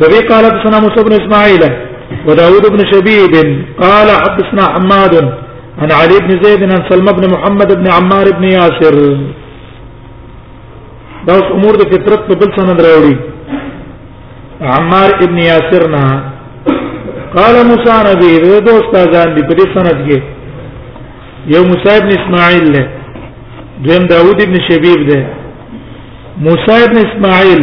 وبي قال حدثنا موسى بن اسماعيل وداود بن شبيب قال حدثنا حماد عن علي بن زيد عن سلمى بن محمد بن عمار بن ياسر دا اوس امور د فطرت په بل سند راوړي عمار ابن یاسر نه قال موسی نبی د دوه استادان دی په دې سند کې یو موسی ابن اسماعیل له دویم داوود ابن شبیب ده موسی ابن اسماعیل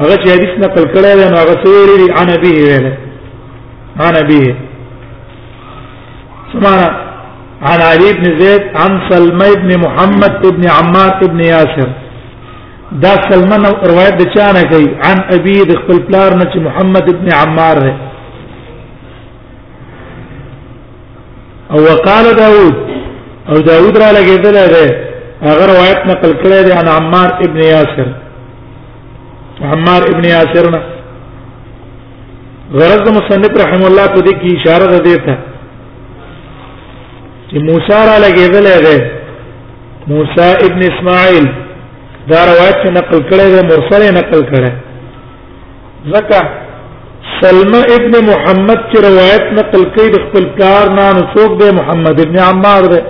هغه چې حدیث نقل کړی دی نو هغه سویل دی عن ابي ویل عن ابي سمعنا عن علي بن زيد عن سلمى بن محمد بن عمار بن ياسر دا سلمان روایت د چا نه کوي عن ابي د خپل پلار نه چې محمد ابن عمار دی او وقال داود او داود را لګیدل دی هغه روایت نقل کړی دی عن عمار ابن یاسر عمار ابن یاسر نه غرض مصنف رحم الله په دې کې اشاره ده دیته چې موسی را لګیدل دی موسی ابن اسماعیل دا روایت نقل کړی دی مرسل نقل کړی ځکه سلمہ ابن محمد چې روایت نقل کوي د خپل پلار نه نو څوک دی محمد ابن عمار دی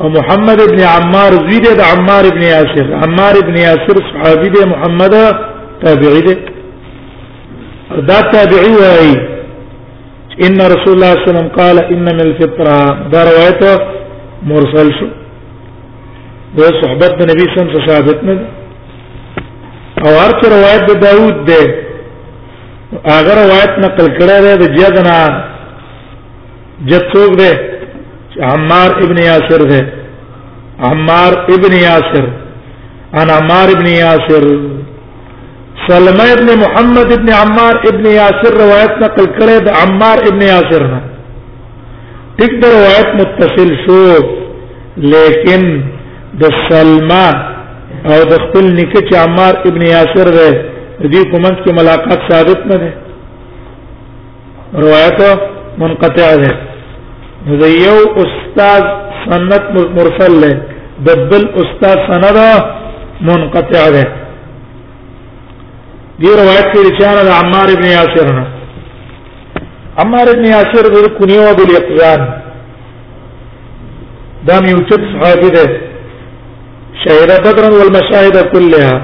او محمد ابن عمار زوی دی د عمار ابن یاسر عمار ابن یاسر صحابي دی محمد تابعي دی دا تابعي وایي ان رسول الله صلی الله علیه وسلم قال ان من الفطره دا روایت مرسل شو د صحبت د نبی صلی الله علیه وسلم ثابت نه او هر څه روایت د داوود ده هغه روایت نقل کړی دی د جدنا جد څوک دی عمار ابن یاسر دی عمار ابن یاسر انا عمار ابن یاسر سلمہ ابن محمد ابن عمار ابن یاسر روایت نقل کړی د عمار ابن یاسر نه ټیک د روایت متصل شو لیکن د سلمہ او د خپل نکه چې عمار ابن یاسر دی د دې کومنت کې ملاقات ثابت نه ده روایت منقطع ده د یو استاد سند مرسل له د بل استاد سند منقطع ده دی روایت کې چې عمار ابن یاسر نه عمار ابن یاسر د کنیو ابو الیقظان دا یو چت صحابي ده شهید بدر والمشاهد كلها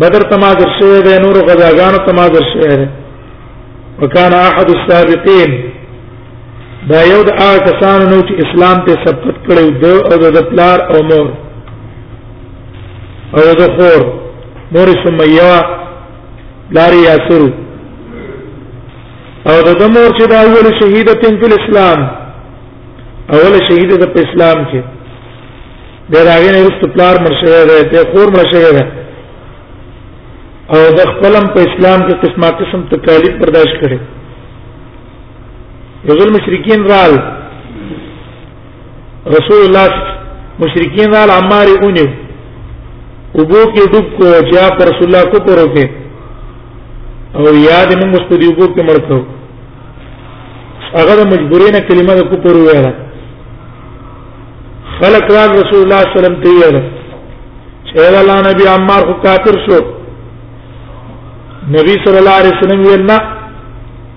بدر تماذر شهید نور غزاګان تماذر شهید وکانه احد السابقین دا یو د هغه کسانو نو چې اسلام ته سبقت کړو د او د پلار او مور او د خور مور سمیه لاري یاسر او د مور چې دا اول شهیده تن په اسلام اول شهیده د اسلام کې د راغې نه رست پلار مرشد ده ته خور مرشد ده او د خپلم په اسلام کې قسمه قسم تکالیف برداشت کړي یو ځل مشرکین رال رسول الله مشرکین را عمار اونیو وبو کې ډوب کو چې اپ رسول الله کو پرو کې او یاد موږ مستدی وبو کې مړ کړو هغه مجبورینه کلمه کو پرو ویلا خلق را رسول الله صلی الله علیه وسلم ته ویل چې الله نبی عمار کو کافر شو نبی صلی الله علیه وسلم ویل نه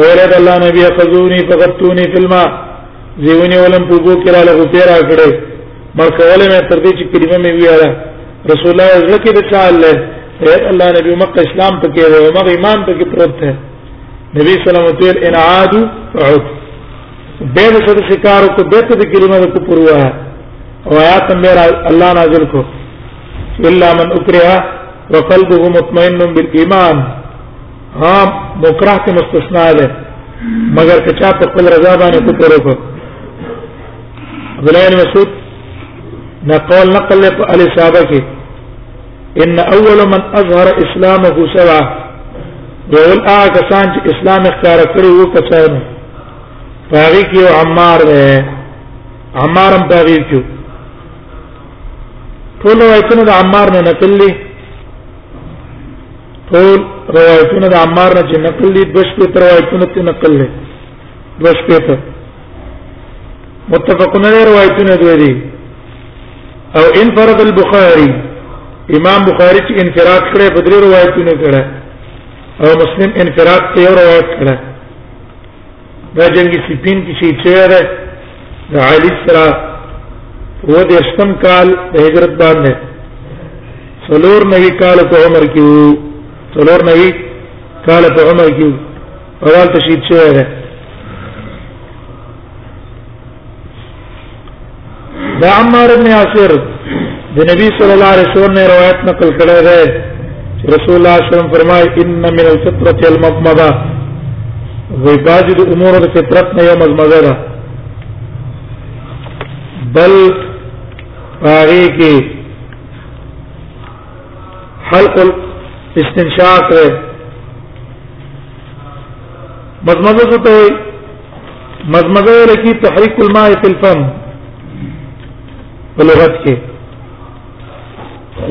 ویرد الله نبی خذونی فقطونی فی الماء زیونی ولم په بو کې را لغو پیرا کړې مرکوله مې تر دې چې کلمه مې ویاله رسول الله زړه کې د چا الله ویرد الله نبی مکه اسلام پکې دی او مغه ایمان پکې پروت دی نبی صلی الله علیه وسلم ان عادو فعود به د څه شکار کو به ته د کلمه کو پروا او آیات میرا الله نازل کو الا من اکرها وقلبه مطمئن بالایمان ها مکراه ته مستثنا ده مگر که چا په خپل رضا باندې کو پرو کو عبد الله بن مسعود نه قول نقل له ال صحابه کې ان اول من اظهر اسلامه سبع یول هغه کسان چې اسلام اختیار کړی وو کسان فاغي کې عمار ده عمار هم فاغي کې ټول روایتونه د عمار نه نقل دي ټول روایتونه د عمار نه چې نقل دي دوش په تر روایتونه ته نقل دي دوش په تر متفقون علیه روایتونه دي او انفرد البخاری امام بخاری چې انفراد کړي په درې روایتونه کړه او مسلم انفراد ته یو روایت کړه دا جنگي سپین کې شي چیرې د علي سره و د شپم کال د هجرت باندې څلور نوي کال په عمر کې وو څلور نوي کال په عمر کې اول تشهید شوی دی دا عمار بن یاسر د نبی صلی الله علیه وسلم نے روایت نقل کړی دی رسول الله صلی الله علیه وسلم فرمای ان من الفطرۃ المضمضه وی باجد امور د فطرت نه یو مزمزه ده بل پاره کې حلق الاستنشاق مزمزه ته مزمزه ویل کی تحریک الماء فی الفم په لغت کې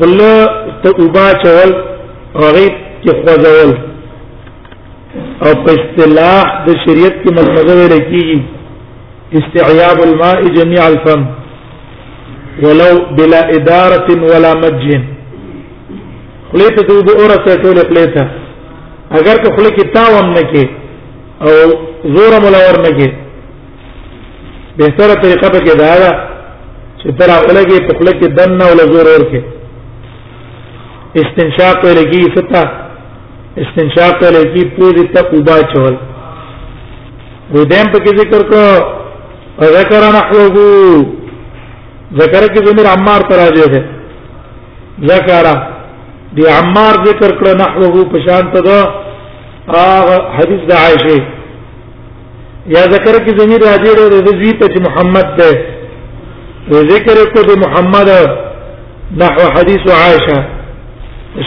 خله ته اوبا چول هغه کې خوځول او په اصطلاح د شریعت کې مزمزه ویل کیږي استعياب الماء جميع الفم ولو بلا اداره ولا مجه خلیته دوبه اورته ټوله خلیته اگر که خله کې تاوم نه کې او زور ملور نه کې به سره طریقه په کې دا ده چې تر هغه کې په خپل کې دنه ول زور ورکه استنشاق ولګي ستا استنشاق ولګي پوری ته وبا چول و دیم په کې ذکر کو ذکر نحوه ذکر کې زمير عمار پر راځي ده ذکر دی عمار ذکر کړه نحوه په شان ته ده هغه حدیث د عائشه یا ذکر کې زمير راځي د رضوی ته چې محمد ده ذکر کو د محمد نحو حدیث عائشه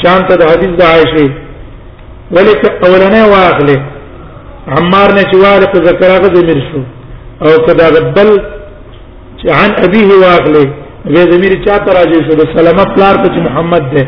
شان ته د حدیث د عائشه ولک اولنې واخله عمار نه چې واله په ذکر هغه زمير شو او کدا بل چې عن ابيه واخله به زمير چا تراجه شو د سلمہ پلار ته محمد ده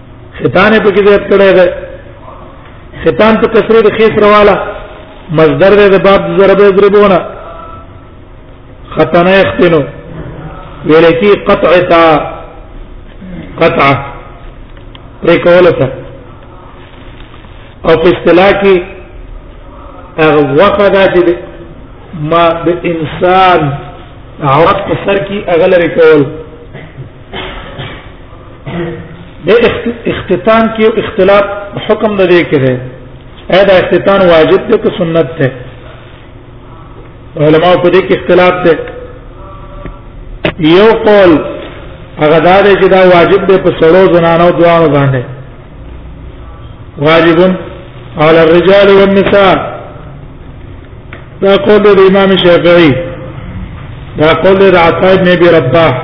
ختان په کې زیات کړی دی ختان په کسره د خیس رواله مصدر دی د باب ضربه ضربونه ختنه اختنو ویل کی قطع تا قطع پر کوله تا او په اصطلاح کې هغه وخت دا چې ما د انسان عورت په سر کې اغلره کول د اختتان کې اختلاف حکم نه دی کړی اې دا اختتان واجب دی که سنت دی علماء په دې کې اختلاف دی یو قول هغه دا دی چې دا واجب دی په سړو زنانو دوانو باندې واجب على الرجال والنساء دا قول د امام شافعي دا قول د عطاء بن ابي رباح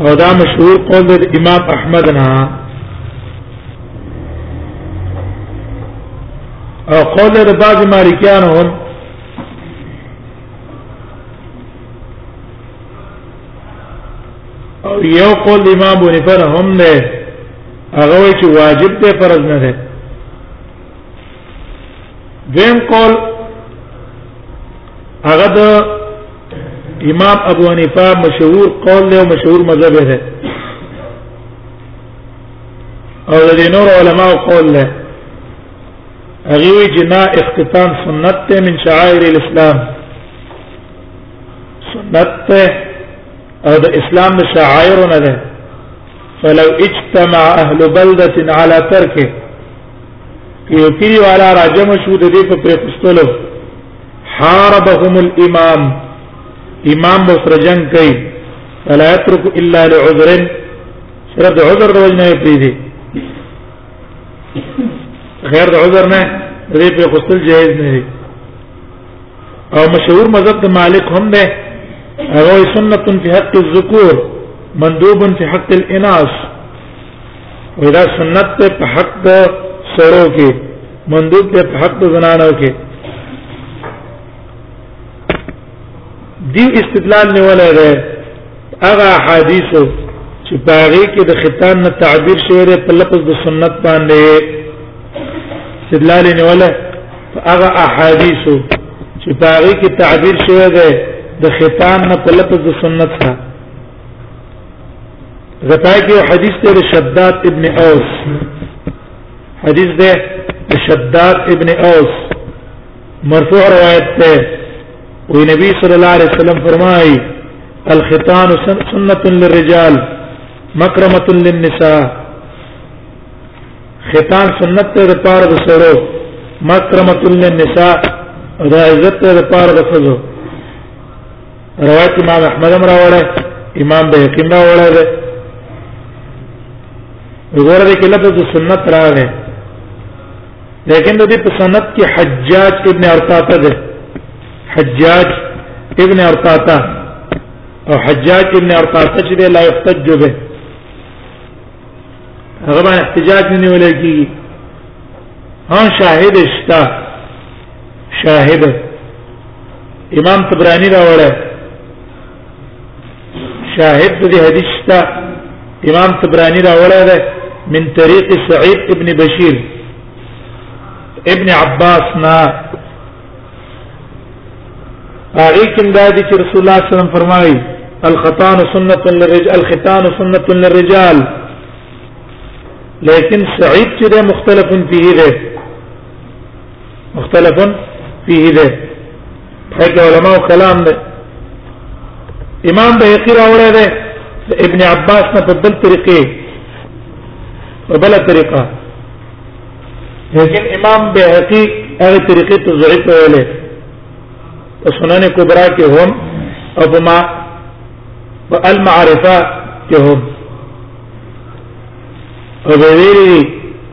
او دا مشهور قول د امام احمد نه او قول د بعض مالکیانو هم او یو قول امام بونی پر هم ده هغه وی چې واجب ده فرض نه ده دیم قول هغه د امام ابو حنیفه مشهور قول له مشهور مذهب ده او د نور علماء قول له هغه جنا اختتام سنت من شعائر الاسلام سنت ته او د اسلام د شعائر نه ده فلو اجتمع اهل بلده على ترکه یو کلی والا راجم شو د دې په پرخستلو حاربهم الامام امام بسر جنگ کوي فلا يترك الا لعذر صرف عذر د وجنه پریدي غیر د عذر نه دې په خپل جایز نه دي او مشهور مذهب د مالک هم ده هغه سنت فی حق الذکور مندوب فی حق الاناث ودا سنت په حق د سرو کې مندوب په حق د زنانو کې دی استدلال نه ولا ده هغه حدیثو چې باغې کې د ختان نه تعبیر شوی دی په لفظ د سنت باندې استدلال نه ولا هغه احادیثو چې باغې کې تعبیر شوی دی د ختان نه په لفظ د سنت سره غتای کې حدیث دی شداد ابن اوس حدیث دی شداد ابن اوس مرفوع روایت ده وی نبی صلی الله علیه وسلم فرمای الختان سنت للرجال مکرمه للنساء ختان سنت ته لپاره د سړو مکرمه للنساء دا عزت ته لپاره د خزو روایت امام احمد هم راوړی امام بهقي هم راوړی دی وګوره د کله په سنت راغی لیکن د دې په سند کې حجاج ابن ارطاطه ده حجاج ابن ارطاطه او حجاج ابن ارطاطه چې لا يحتج به هغه باندې احتجاج نه نیول کیږي ها شاهد اشتا شاهد امام طبرانی راوړل شاهد دې حدیث ته امام طبرانی راوړی دی من طریق سعید ابن بشیر ابن عباس نا هغه کوم دا دي چې رسول الله صلی الله علیه وسلم فرمایي الختان سنت للرجال الختان سنت للرجال لیکن سعید چې مختلف فيه ده مختلف فيه ده حيث علماء كلام ده امام بهقي راوړی ده ابن عباس نه په بل طریقې په بل طریقه لیکن امام بهقي هغه طریقې ته ضعیف ویلې په سنن کبرا کې هم او په ما په المعرفه کې هم او ویلي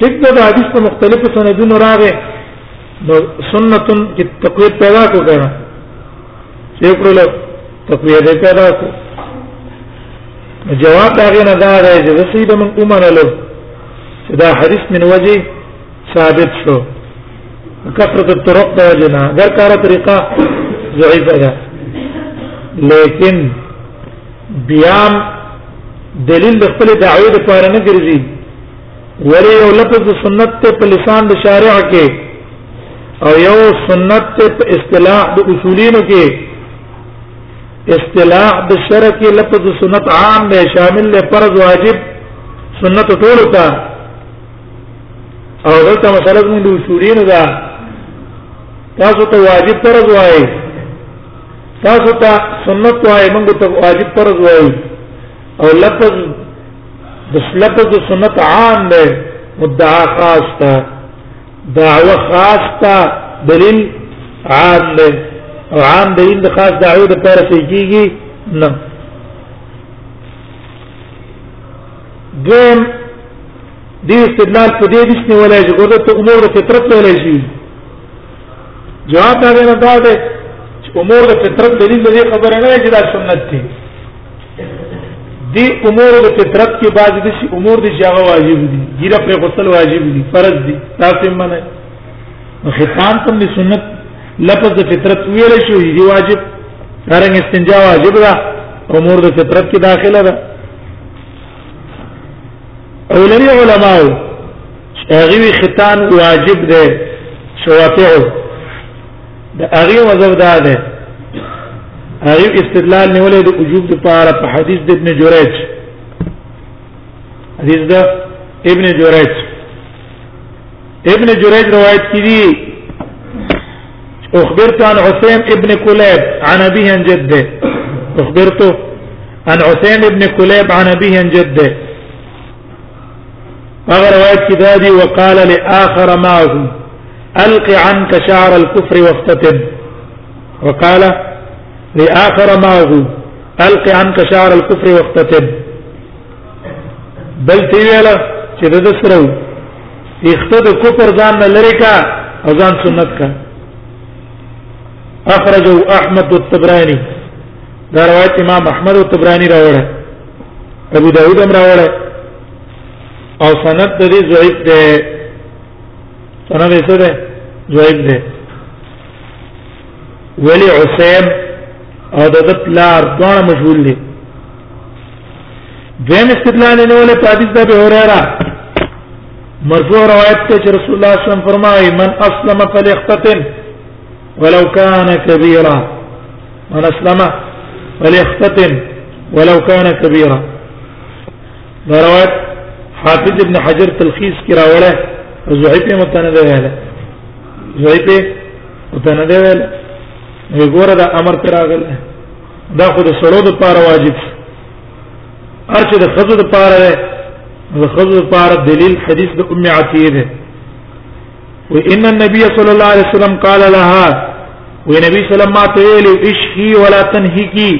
ټیک دا حدیث په مختلفو سندونو راغی نو سنت کې تقویت پیدا کو کنه چې کړل تقویت پیدا کو جواب دا غنه دا دی چې سید من عمر له چې دا حدیث من وجه ثابت شو کثرت الطرق دا جنا غیر کار طریقه ضعیفه ده لیکن بیان دلیل خپل دعوی لپاره نه ګرځي یری یو لفظ سنت ته په لسان د شارع کې او یو سنت ته په اصطلاح د اصولینو کې اصطلاح د شرع کې لفظ سنت عام دی شامل دی فرض واجب سنت ټول ته او دلته مسله موږ د اصولینو ده تاسو ته واجب فرض وایي تاسو ته سنت وایي موږ ته واجب فرض وایي او لفظ د لفظ سنت عام دی مدعا خاص تا دعوه خاص تا دلیل عام دی او عام دلیل د خاص دعوه د پر کیږي نه دویم دې استدلال په دې دښنه ولای چې ګوره ته امور د فطرت ولای شي جواب دا نه دا ده چې امور د فطرت دلیل دې خبره نه چې دا سنت دي دی امور د فطرت کې بعضې د شي امور دي چې هغه واجب دي ګیره پرې غسل واجب دي فرض دي تاسو منه خطان تم د سنت لفظ د فطرت ویل شو دی واجب دارنګ استنجا واجب ده امور د فطرت کې داخله ده اولنی علماء هغه خطان واجب ده شوافعو د هغه مذهب دا ده هغه استدلال نیولې د وجوب لپاره په حدیث د ابن جریج حدیث د ابن جریج ابن جریج روایت کړي اخبرت عن عثيم ابن كلاب عن ابيه عن جده اخبرت عن عثيم ابن كلاب عن ابيه عن جده هغه روایت کې دا دی وقال لاخر معه الق عنك شعر الكفر وافتتن وقال لاخر ماغ الق عنك شعر الكفر وافتتن بل تی ویل چې د سره اخته د کفر ځان نه لری کا او ځان سنت کا اخرجه احمد الطبراني دا روایت امام احمد الطبراني راوړه ابو داود هم راوړه او سند د دې ضعیف ده انا به څه ده زویب ده ولی عصیب او د پلار دواړه مشغول دي دیم استدلال نه ولې په حدیث د ابي هريره مرفوع روایت ته چې رسول الله صلی الله علیه وسلم فرمایي من اسلم فليختتن ولو كان كبيرا من اسلم فليختتن ولو كان كبيرا دا روایت حافظ ابن حجر تلخیص کې راوړی زهیب متنده ویل زهیب متنده ویل وګوره دا امر پر راغل دا خو د سړو د پاره واجب ارچه د خزو د پاره ده د خزو د پاره دلیل حدیث د ام عتیه ده و ان النبي صلى الله عليه وسلم قال لها و نبی صلی الله علیه وسلم اشهي ولا تنهكي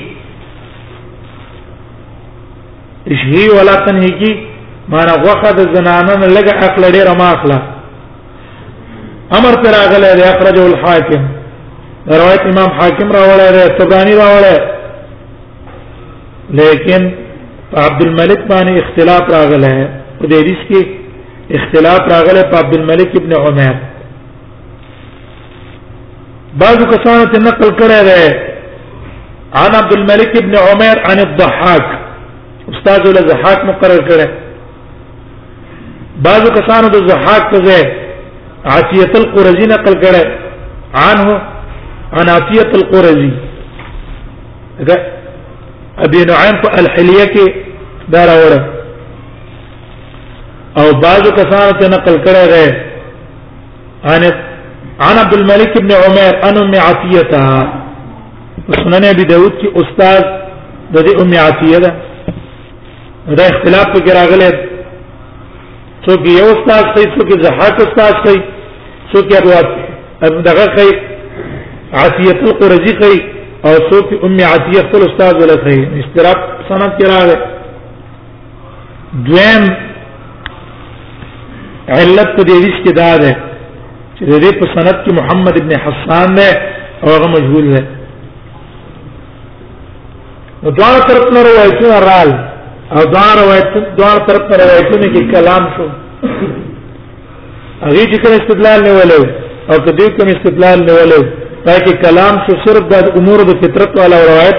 اشهي ولا تنهيږي معنا غوخه د زنانه نه لګه عقل ډیر ما اخلا امر پر اغله دی اخرج الحاکم روایت امام حاکم راوړی دی تبرانی راوړی لیکن عبد الملک باندې اختلاف راغله ہے په دې حدیث کې اختلاف راغله په عبد الملک ابن عمر بعض کسانو ته نقل کړی دی عن عبد الملك ابن عمر عن الضحاك استاد له ضحاك مقرر کړی بعض کسانو د ضحاك په ځای عافیه القرزی نقل کړی عنه عن عافیه القرزی دا ابي نعيم په الحليه کې دا راوړل او بعض کسانو ته نقل کړی دی عن عن عبد الملك بن عمر ان ام عطيه سنن ابي داود کې استاد د دې ام عطيه ده دا اختلاف په راغله څو کې یو استاد کوي څو کې زحاق استاد کوي څو کې ابو ابو دغه کوي عطيه القرزي کوي او څو کې ام عطيه خپل استاد ولا کوي استراب سند کې راغله دویم علت په دې حدیث کې دا ده چې د دې په سند کې محمد ابن حسان ده او هغه مجهول ده نو دا طرف نه روایتونه رال او دا روایت دا طرف نه روایتونه کې کلام شو هغه چې کوم استدلال نه ولې او که دې کوم استدلال نه ولې پای کې کلام شو صرف د امور د فطرت والا روایت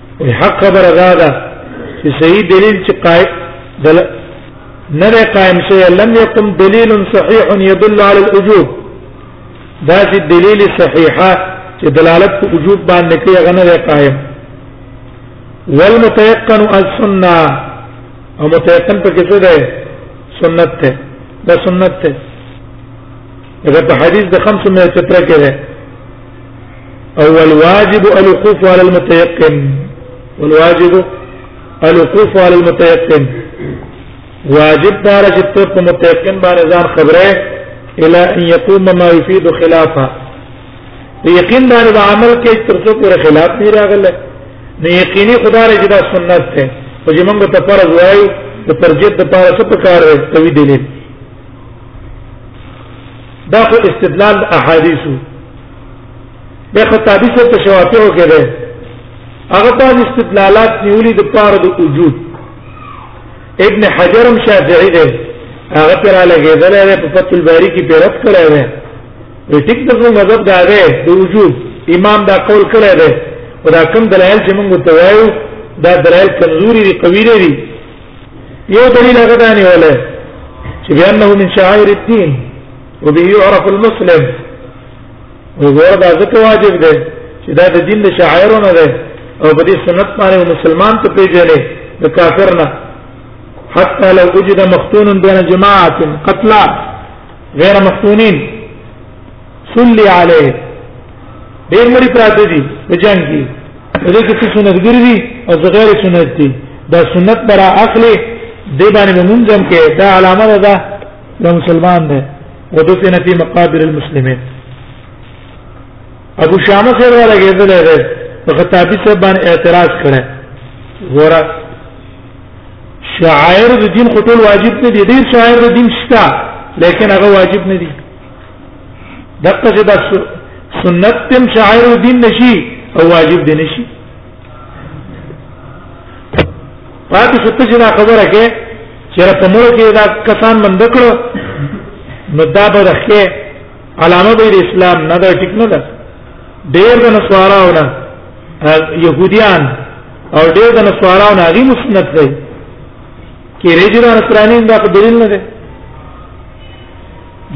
وي حق خبره دا ده چې صحیح دلیل چې قائم دل نه قائم شوی لم يقم دلیل صحیح يدل على الوجوب دا چې دلیل صحیحه چې دلالت په وجوب باندې کوي هغه نه قائم والمتيقن السنه او متيقن په کې څه ده سنت ده دا سنت ده اگر په حدیث د 500 مې څه تر کې ده او الواجب الوقوف على المتيقن والواجب الوقوف على المتيقن واجب دار چې ته په متيقن باندې ځان خبره الى ان يقوم ما يفيد خلافه یقین دار د عمل کې تر څو پر خلاف نه راغله نو یقیني خدای رجه دا سنت ده او چې موږ ته فرض وایو د ترجیح د پاره څه پکاره کوي دلیل دا خو استدلال احادیثو به خطابی سے تشواتو کې ده هغه په استدلالات نیولې د پاره د وجود ابن حجر شافعی ده هغه پر لګیدل نه په فتح الباری کې پیرت کړی دی وی ټیک د مذهب دا دی د وجود امام دا قول کړی دی او دا کوم دلایل چې موږ ته وایو دا دلایل کمزوري دي قوي دي یو دلیل هغه دا نیولې چې بیانه من شعائر الدين وبه يعرف المسلم وګوره دا ځکه واجب دی چې دا د دین د شعائرونه ده او په دې سنت باندې مسلمان ته پیژنې د کافر نه حتى لو وجد مختون بين جماعة قتلى غير مختونين صلی علیه ډیر مری پراته دي په جنگ کې دغه کې سنت ګرځي او غیر سنت دي دا سنت پر اخلي دی باندې منځم کې دا علامه ده د مسلمان ده ودفن في مقابر المسلمين ابو شامه سره راګېدل ده په خطابي سره باندې اعتراض کړه ګوره شعائر د دین خټول واجب نه دي ډیر شعائر د دین شته لیکن هغه واجب نه دي دغه چې بس سنت تم شاعر دین نشي او واجب دي نشي پاتې شو ته چې دا خبره کې چې په مړ کې دا کسان مند کړو نو دا به رخه علامه به اسلام نه دا ټیک نه ده ډېر د نسواراونه يهوديان او ډېر د نسواراونه هغه مسنت دي کې رجل نصراني دا په دلیل نه ده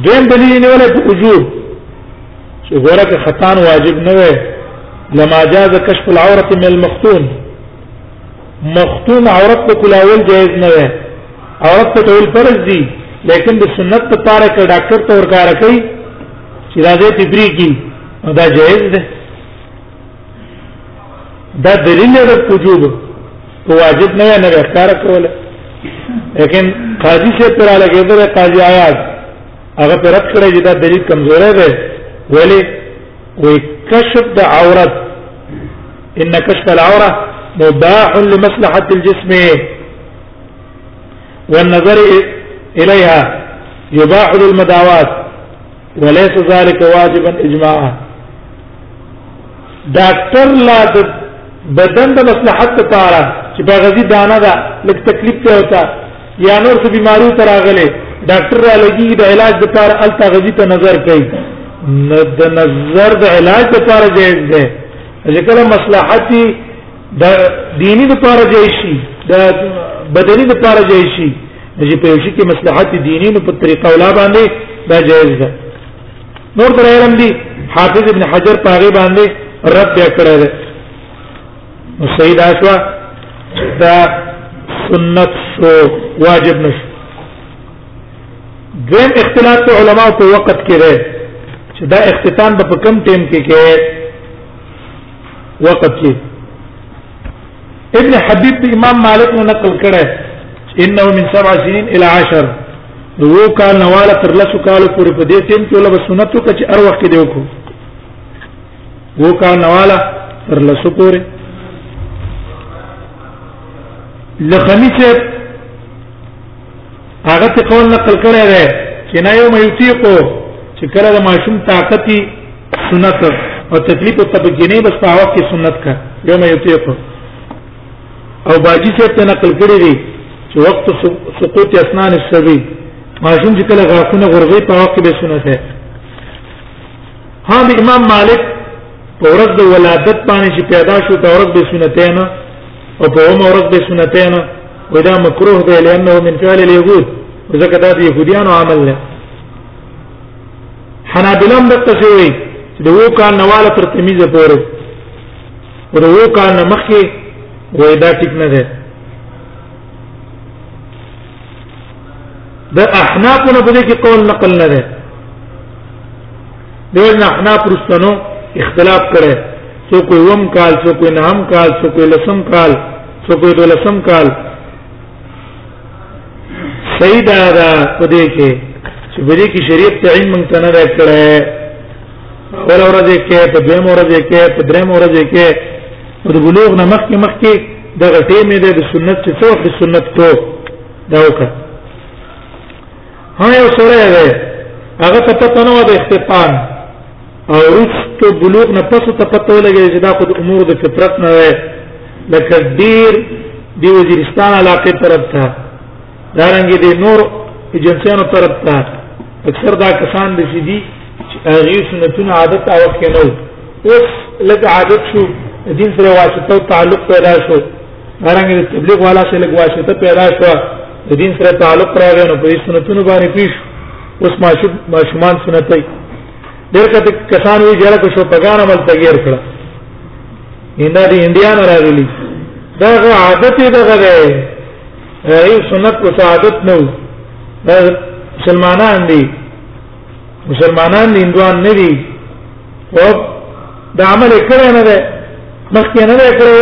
دویم دلیل یې نیولې په وجوب چې ګوره که ختان واجب نه وي لما جاز کشف العوره من المختون مختون عورت په کلاول جایز نه وي عورت په ټول فرض دي لیکن د سنت په پاره کې ډاکټر تور کار کوي چې راځي تبري کی دا جایز ده دا دلیل دی په وجوب په واجب نه نه ښکار کوله لیکن قاضي سے پر لګیدل قاضي آیات هغه پر رد کړی چې دا دلیل کمزوره دی ولی وی کشف د عورت ان کشف العوره مباح لمصلحه الجسم والنظر اليها يباح للمداوات وليس ذلك واجبا اجماعا ډاکټر لا د بدن د مصلحت لپاره چې په غزي دانه دا لک تکلیف ته وتا یا نور څه بيماري تر اغله ډاکټر را لګي د علاج لپاره الته غزي ته نظر کوي د نظر د علاج لپاره جائز ده ځکه مصلحتي دا دینی د پاره جاي شي دا بدني د پاره جاي شي چې په یو شي کې مصلحت دینی نو په طریقه ولا باندې دا جایز ده نور پر علم دي حافظ ابن حجر پاغي باندې رد بیا کړی دی نو سید اشوا دا سنت شو واجب نشو دویم اختلاف په علما په وخت کې دی چې دا اختتام به په کم ټیم کې کې وقت کې ابن حبيب د امام مالک نو نقل کړه انه من سبع سنين الى عشر وو کال نواله تر لسو کال پورې په دې ټیم کې ولا سنتو کچ ار وخت دی وکړو وو کال نواله تر لسو پورې لخمیسه هغه ته قول نقل کړی دی چې نه یو مېتیقو چې کله د ماشوم طاقتي سنت او تکلیف او تبګینې بس په وخت کې سنت کا یو مېتیقو او باجی سے ته نقل کړی دی چې وخت سقوط اسنان السبي ماشوم چې کله غاښونه غرغې په وخت کې به سنت ده ها د امام مالک په ورځ د ولادت باندې چې پیدا شو په ورځ به سنتین او په عمر ورځ به سنتین ودا مکروه دی لانه من فعل اليهود ځکه دا د يهوديانو عمل نه حنابلة هم دغه څه وي چې د وو کال نواله تر تمیزه پورې او د وو کال نه مخکې وای دا ټیک نه ده د احنافونو په دې کې قول نقل نه ده دیو جن احناف رستنو اختلاف کړي سو کوئی وم کال سو کوئی نهم کال سو کوئی لسم کال سو کوئی دولسم کال سیدا دا پدې کې چې بری کې شریعت ته علم مونږ ته نه راکړي اول ورځ کې په دیم ورځ کې په دریم ورځ کې په بلوغ نه مخکې مخکې دغه ټیمې د سنت څخه سنت کو دا وکړه ها یو سره دی هغه ته پته نه و د اختتام او رښتو بلوغ نه پس ته پته ولګی چې دا خو د امور د فطرت نه وي لکه ډیر د وزیرستان علاقې طرف ته دارنګ دي نور ایجنسیانو طرف ته اکثر دا کسان د سیدی چې هغه سنتونه عادت او کې نه اوس لږ عادت شو دین سره واسطه او تعلق پیدا شو دارنګه د تبلیغ والا سره لګ واسطه پیدا شو د دین سره تعلق راغی نو په سنتونو باندې پیښ اوس ماشوم ماشومان سنتي ډېر کته کسان وی جره کو شو پګان عمل تغیر کړ ایندا دی انډیا نه راغلی دا غو عادت دی دغه دی سنت او عادت نو مسلمانان دي مسلمانان هندوان نه دي او دا عمل کړی نه ده مخکې نه ده کړی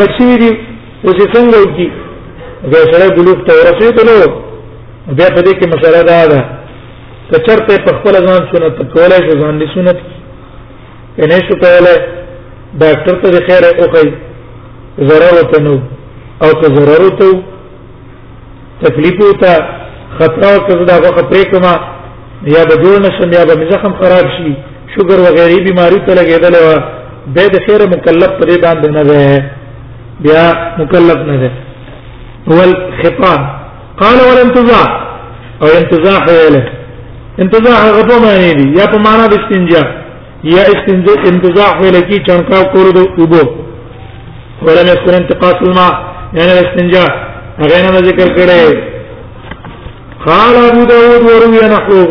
غشي دي او چې څنګه وکي دا سره بلوغ ته ورسېدلو بیا په دې کې مسله دا ده که چرته په خپل ځان سنت کولای شو ځان دي سنت کنه شو کولای ډاکټر ته خیره او کوي ضرورت نو او که ضرورت وو تکلیفو ته خطر او کزه دا غوخه پرې کما یا به جوړ نشم یا به مزخم خراب شي شوګر وغیرې بیماری ته لګیدل و به د خیر مکلف پرې باندې نه ده بیا مکلف نه ده ول خطاب قال ولا انتزاع او انتزاع ویله انتزاع غطو معنی دی یا په معنا د استنجا یا استنزاع انتزاع ویل کی چنکا کول د اوبو ولم يذكر انتقاص الماء يعني الاستنجاء غیر نه ذکر کړي قال ابو داود وروي نحوه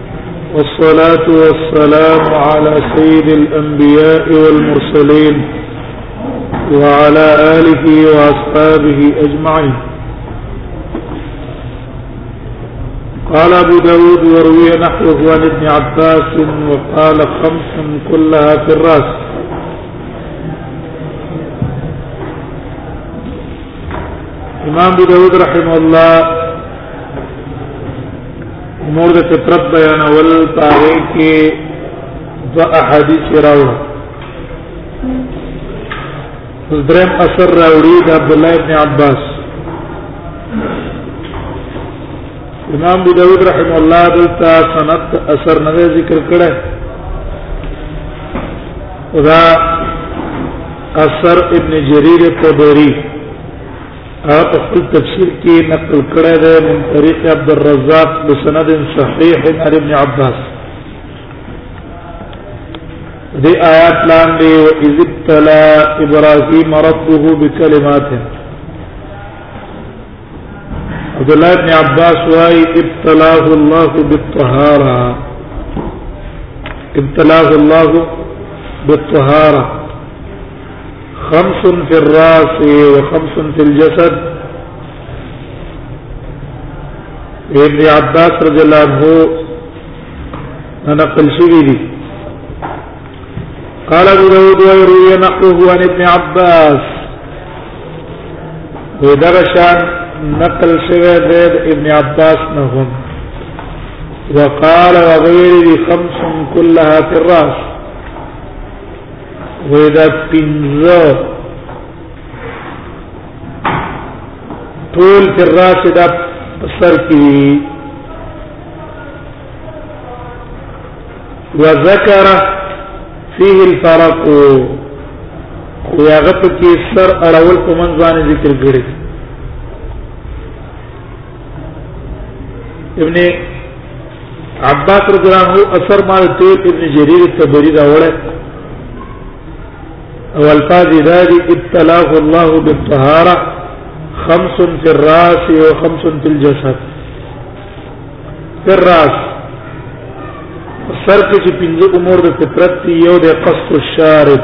والصلاة والسلام على سيد الأنبياء والمرسلين وعلى آله وأصحابه أجمعين قال أبو داود وروي نحوه عن ابن عباس وقال خمس كلها في الرأس امام ابو داود رحم الله امور د فطرت بیانول پاره کې دو احادیث راوړل درم اثر راوړي د عبد الله ابن عباس امام ابو داود رحم الله دلته سند اثر نه ذکر کړه دا اثر ابن جرير الطبري هغه په خپل تفسیر کې نقل کړی دی من طریق عبد الرزاق بسند صحیح عن ابن عباس دې آیات لاندې او اذ ابتلى ابراهيم ربه بكلمات عبد الله بن عباس واي ابتلاه الله بالطهاره ابتلاه الله بالطهاره خمس في الراس وخمس في الجسد ابن عباس رضي الله عنه نقل شبيلي قال ابو داود ويروي نقله عن ابن عباس ودرشان نقل شبه زيد ابن عباس نهم وقال وغيره خمس كلها في الراس وې دا پنځه ټول پر راشه دا سر کې وذكر فيه الفرق خو هغه په کې سر اړول په منځ باندې ذکر کړی ابن عباس رضی الله عنه اثر مال ته ابن جرير الطبري راوړل او الفاظ داري ابتلاه الله بالطهاره خمس في الراس وخمس في الجسد في الراس سر کې چې پنځه امور د فطرت یو د قص الشارب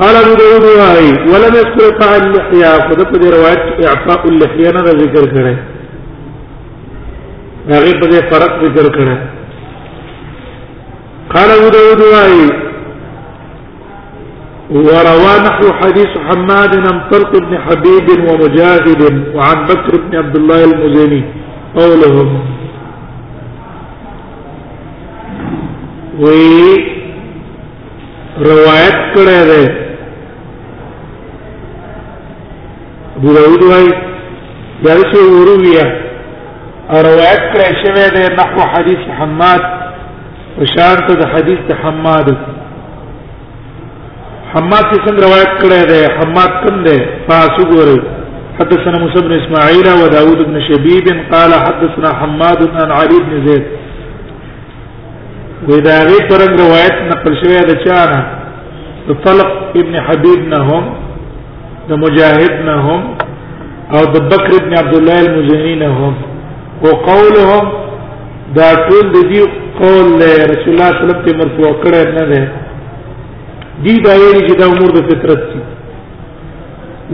قال ابو داود وهي ولم يذكر قاع اللحية خود په دې روایت اعفاء اللحية نه ذکر کړي هغه په دې فرق ذکر کړي قال ابو داود وهي وروى نحو حديث حماد عن طلق بن حبيب ومجاهد وعن بكر بن عبد الله المزني قولهم وي روایت کړی دی ابو داود وايي دا څه ورویا او روایت کړی شوی دی نحو حدیث حماد وشان ته د حدیث د حماد حماد څنګه روایت کړی دی حماد کوم دی تاسو ګورئ حدثنا موسى بن اسماعيل وداود بن شبيب قال حدثنا حماد عن علي بن زيد وې دا غي پر روایت نقل شوی د چانه د طلق ابن حبيب نه هم د مجاهد نه هم او د بکر ابن عبد الله المزني نه هم او قولهم دا ټول د دې قول له رسول الله صلی الله علیه وسلم ته مرفوع کړه نه ده دي دا ویلي چې دا امور د فطرت دي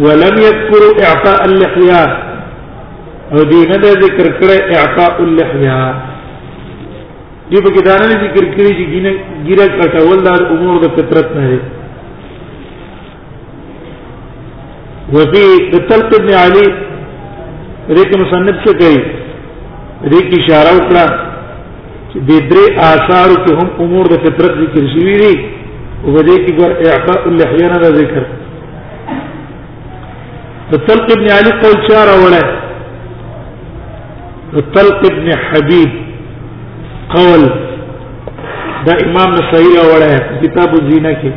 ولم يذكر اعطاء اللحيات او دې نه ذکر کړه اعطاء اللحيات دی په کې دانه ذکر کړی چې ګینه ګیره کټول د امور د فطرت نه دی وفي تلق ابن علي ریک مصنف څه کوي ریک اشاره وکړه چې د درې آثار کې هم امور د فطرت ذکر شوی دي او دې کې ګور اعفاء اللحیه نه ذکر د طلق ابن علي قول چا راوړی د طلق ابن حبيب قول دا امام نسائی راوړی کتاب الزینه کې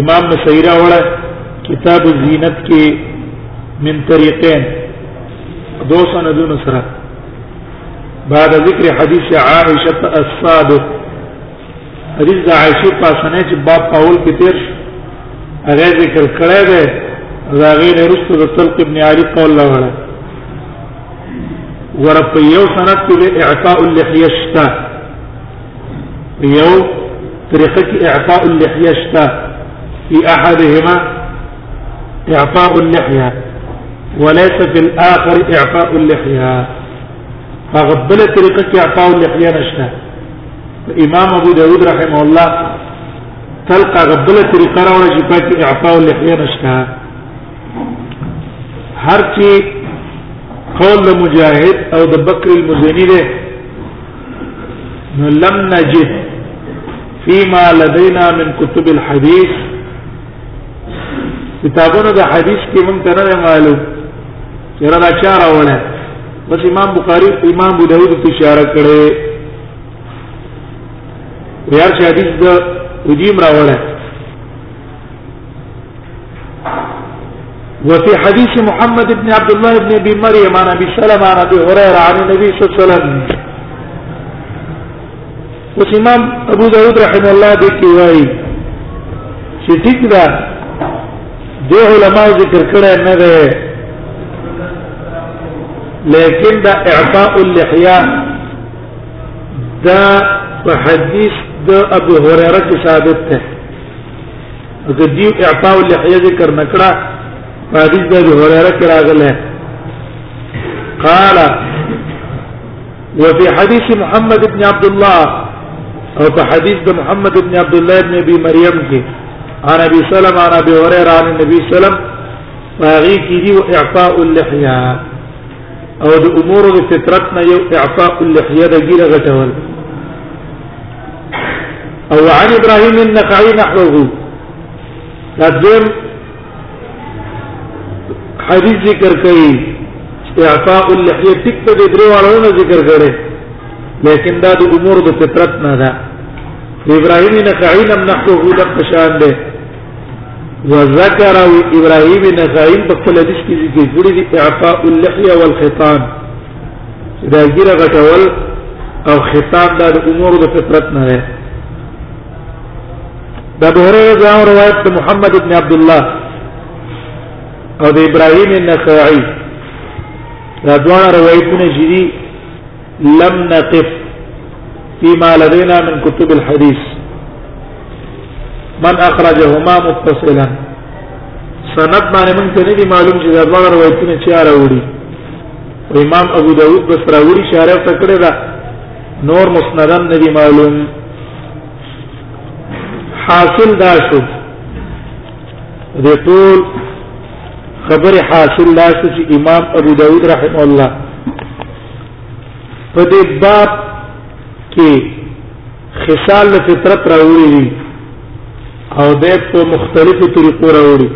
امام نسائی راوړی کتاب الزینت کې من طریقین دو سندون سره بعد ذکر حدیث عائشة الصادق حدیث د عائشه په سنې چې باب پاول کې تیر هغه ذکر کړی دی دا غیر رسو د طلق ابن علی قول له وړه ورپ یو سند کې اعطاء اللحیه شتا یو طریقه کې اعطاء اللحیه شتا في احدهما اعطاء اللحیه وليس في الاخر اعطاء اللحیه فغبل طریقه کې اعطاء اللحیه نشته امام ابو داود رحم الله تلقى غبله طریقه راوړه چې پاتې اعطاء اللحيه نشته هر چی قول د مجاهد او د بکر المزنی ده نو لم نجد فيما لدينا من كتب الحديث کتابونو د حدیث کې مونږ ته نه معلوم چې را چاره وړه بس امام بخاری امام ابو داود ته اشاره کړې ویار چې حدیث د ودیم راوړل وفي حديث محمد بن عبد الله بن ابي مريم عن ابي سلمة عن ابي هريره عن النبي صلى الله عليه وسلم وسمام ابو داود رحمه الله بكواي چې ټیک ده د علماء ذکر کړه نه ده لیکن دا اعفاء اللحیه دا په حدیث د ابو هريره کې ثابت ده اګه دی اعطاء اللحيه ذکر نکړه په حدیث د ابو هريره کې راغله قال وفي حديث محمد بن عبد الله او په حديث د محمد بن عبد الله بن ابي مريم کې عن ابي سلمة عن ابي هريره عن النبي صلى الله عليه وسلم فاغي كيدي واعطاء اللحيه او د امور د فطرت نه یو اعفاء اللحیه د ګیره غټول او عن ابراهيم النخعي نحوه دا دویم حدیث ذکر کوي اعفاء اللحیه ټیک په دې درو اړونو ذکر کړي لیکن دا د امور د فطرت نه ده ابراهيم النخعي نحوه د پشان ده وذكر ابراهيم النخعي په خپل حدیث کې ذکر کړی دی اعفاء اللحيه والختان دا ګیره غټول او ختان د امور د فطرت نه ده د بهره ځاو روایت محمد ابن عبد الله او د ابراهيم النخعي دا دوه روایتونه جدي لم نقف فيما لدينا من كتب الحديث من اخرجهما متصلا سند باندې مونږ ته نه دي معلوم چې دا ډول روایتونه چا راوړي او امام ابو داود بس راوړي شارع تکړه دا نور مسندن نه دي معلوم حاصل دا شو د ټول خبر حاصل لا چې امام ابو داود رحم الله په دې باب کې خصال فطرت راوړي دي او د په مختلفو طریقو راوړي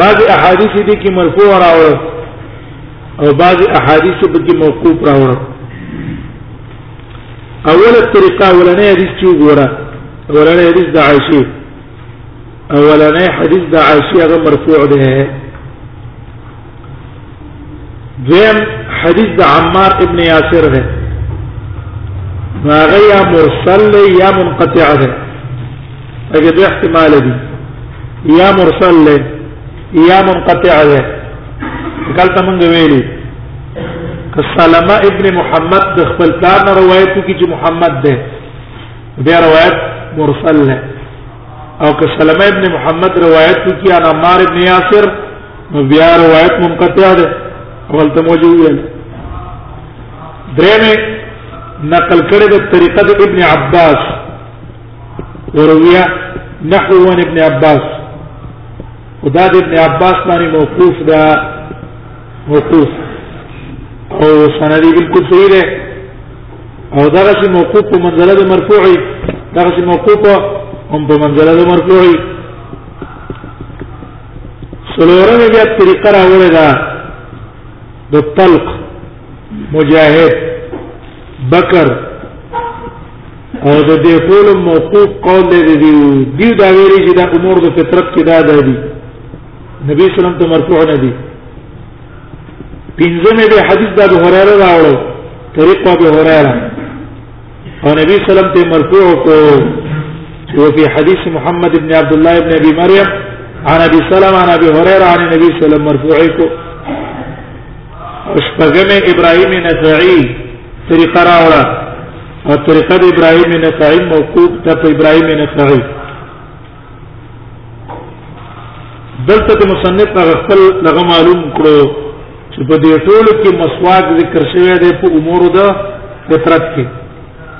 بعض احادیث دي کې مرفوع راوړل او بعض احادیث په کې موقوف راوړل اوله طریقه ولنې حدیث چې وګوره ولنې حدیث د عائشه اولنې حدیث د عائشه هغه مرفوع ده دویم حدیث د عمار ابن یاسر ده نو هغه یا مرسل دی یا منقطع ده هغه دوه احتمال دي یا مرسل دی یا منقطع ده کله موږ ویلي که سلمہ ابن محمد د خپل پلان روایت کی چې محمد ده بیا روایت مرسل ده او که سلمہ ابن محمد روایت کی انا عمار ابن یاسر نو بیا روایت منقطع ده اول ته موجو ویل درېمه نقل کړي د طریقه د ابن عباس ورویا نحو عن ابن عباس ودا د ابن عباس باندې موقوف ده موقوف او سندي بالکل صحیح ده او دا چې موقوف په منزله د مرفوعي دا چې موقوف هم په منزله د مرفوعي سلورم بیا طریقه راوړی دا د طلق مجاهد بکر او د دې ټول موقوف قول دی دی دی دا ویلي چې دا امور د فطرت کې دا دی نبی صلی الله علیه وسلم ته مرفوع نه دی پنځمه به حدیث د ابو هريره راوړو طریق ابو هريره او نبی صلی الله علیه وسلم ته مرفوع کو او په حدیث محمد ابن عبد الله ابن ابي مريم عن ابي سلمة عن ابي هريره عن النبي صلی الله علیه وسلم مرفوع کو شپږمه ابراهيم نفعي طریقه راوړه او طریقه د ابراهيم نفعي موقوف ته ابراهيم نفعي دلته د مصنف نه غفل لغه معلوم کړو چې په دې ټول کې مسواک ذکر شوی دی په امور د فطرت کې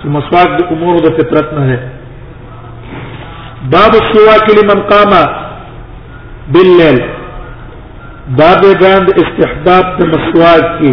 چې مسواک د امور د فطرت نه دی باب السواك لمن قام بالليل باب بیان استحباب د مسواک کې